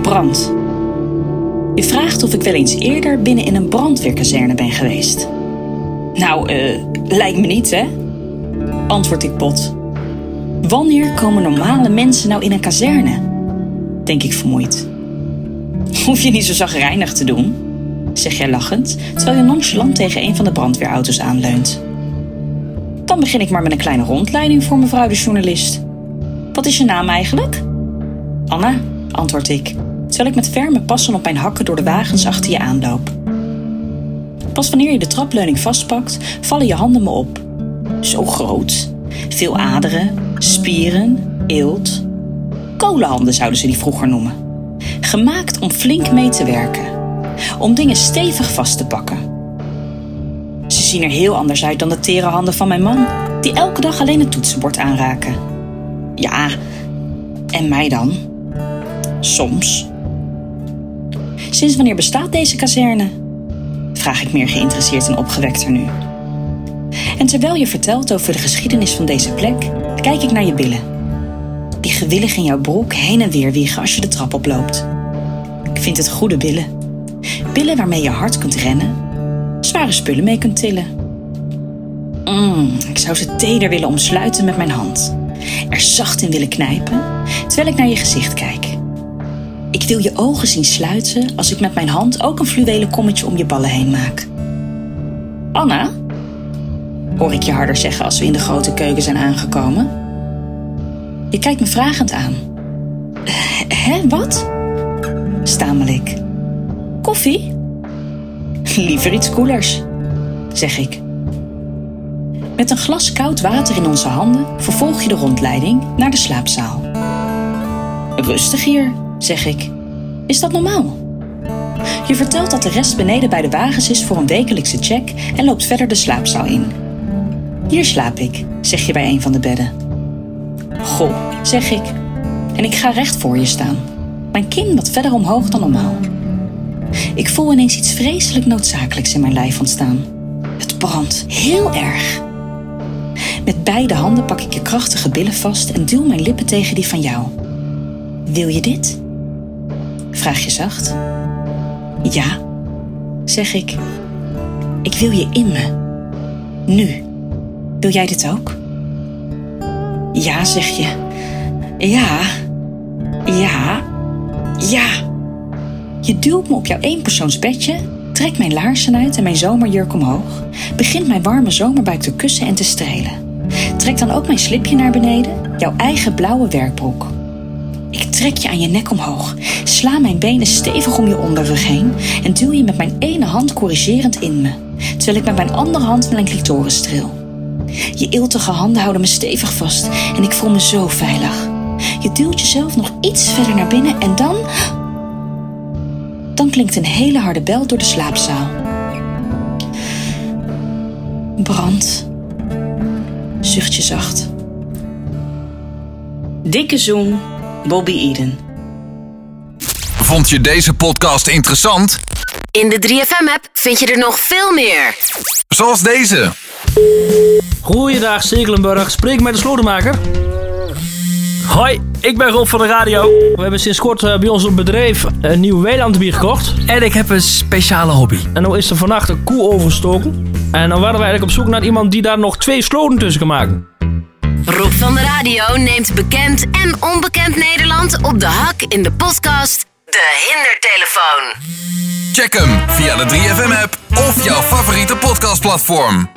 Brand. Je vraagt of ik wel eens eerder binnen in een brandweerkazerne ben geweest. Nou, eh, lijkt me niet, hè? Antwoord ik bot. Wanneer komen normale mensen nou in een kazerne? Denk ik vermoeid. Hoef je niet zo zagrijnig te doen, zeg jij lachend, terwijl je nonchalant tegen een van de brandweerauto's aanleunt. Dan begin ik maar met een kleine rondleiding voor mevrouw de journalist. Wat is je naam eigenlijk? Anna, antwoord ik, terwijl ik met ferme passen op mijn hakken door de wagens achter je aanloop. Pas wanneer je de trapleuning vastpakt, vallen je handen me op. Zo groot. Veel aderen, spieren, eelt. Kolenhanden zouden ze die vroeger noemen. Gemaakt om flink mee te werken. Om dingen stevig vast te pakken. Ze zien er heel anders uit dan de tere handen van mijn man, die elke dag alleen het toetsenbord aanraken. Ja, en mij dan? Soms. Sinds wanneer bestaat deze kazerne? Vraag ik meer geïnteresseerd en opgewekter nu. En terwijl je vertelt over de geschiedenis van deze plek, kijk ik naar je billen. Die gewillig in jouw broek heen en weer wiegen als je de trap oploopt. Ik vind het goede billen. Billen waarmee je hard kunt rennen, zware spullen mee kunt tillen. Mm, ik zou ze teder willen omsluiten met mijn hand. Er zacht in willen knijpen, terwijl ik naar je gezicht kijk. Ik wil je ogen zien sluiten als ik met mijn hand ook een fluwelen kommetje om je ballen heen maak. Anna? Hoor ik je harder zeggen als we in de grote keuken zijn aangekomen. Je kijkt me vragend aan. Hé, wat? Stamel ik. Koffie? Liever iets koelers, zeg ik. Met een glas koud water in onze handen vervolg je de rondleiding naar de slaapzaal. Rustig hier, zeg ik. Is dat normaal? Je vertelt dat de rest beneden bij de wagens is voor een wekelijkse check en loopt verder de slaapzaal in. Hier slaap ik, zeg je bij een van de bedden. Goh, zeg ik. En ik ga recht voor je staan. Mijn kin wat verder omhoog dan normaal. Ik voel ineens iets vreselijk noodzakelijks in mijn lijf ontstaan. Het brandt heel erg. Met beide handen pak ik je krachtige billen vast en duw mijn lippen tegen die van jou. Wil je dit? Vraag je zacht. Ja, zeg ik. Ik wil je in me. Nu. Wil jij dit ook? Ja, zeg je. Ja. Ja. Ja. Je duwt me op jouw eenpersoonsbedje, trekt mijn laarzen uit en mijn zomerjurk omhoog, begint mijn warme zomerbuik te kussen en te strelen. Trek dan ook mijn slipje naar beneden, jouw eigen blauwe werkbroek. Ik trek je aan je nek omhoog, sla mijn benen stevig om je onderrug heen en duw je met mijn ene hand corrigerend in me, terwijl ik met mijn andere hand mijn clitoris streel. Je eeltige handen houden me stevig vast en ik voel me zo veilig. Je duwt jezelf nog iets verder naar binnen en dan. Dan klinkt een hele harde bel door de slaapzaal. Brand. Zucht je zacht. Dikke zoen, Bobby Eden. Vond je deze podcast interessant? In de 3FM-app vind je er nog veel meer. Zoals deze. Goeiedag Stekelenburg, spreek met de slotenmaker. Hoi, ik ben Rob van de radio. We hebben sinds kort eh, bij ons op bedrijf een nieuw weilandbier gekocht. En ik heb een speciale hobby. En nu is er vannacht een koe overgestoken. En dan waren we eigenlijk op zoek naar iemand die daar nog twee sloten tussen kan maken. Rob van de radio neemt bekend en onbekend Nederland op de hak in de podcast De Hindertelefoon. Check hem via de 3FM app of jouw favoriete podcastplatform.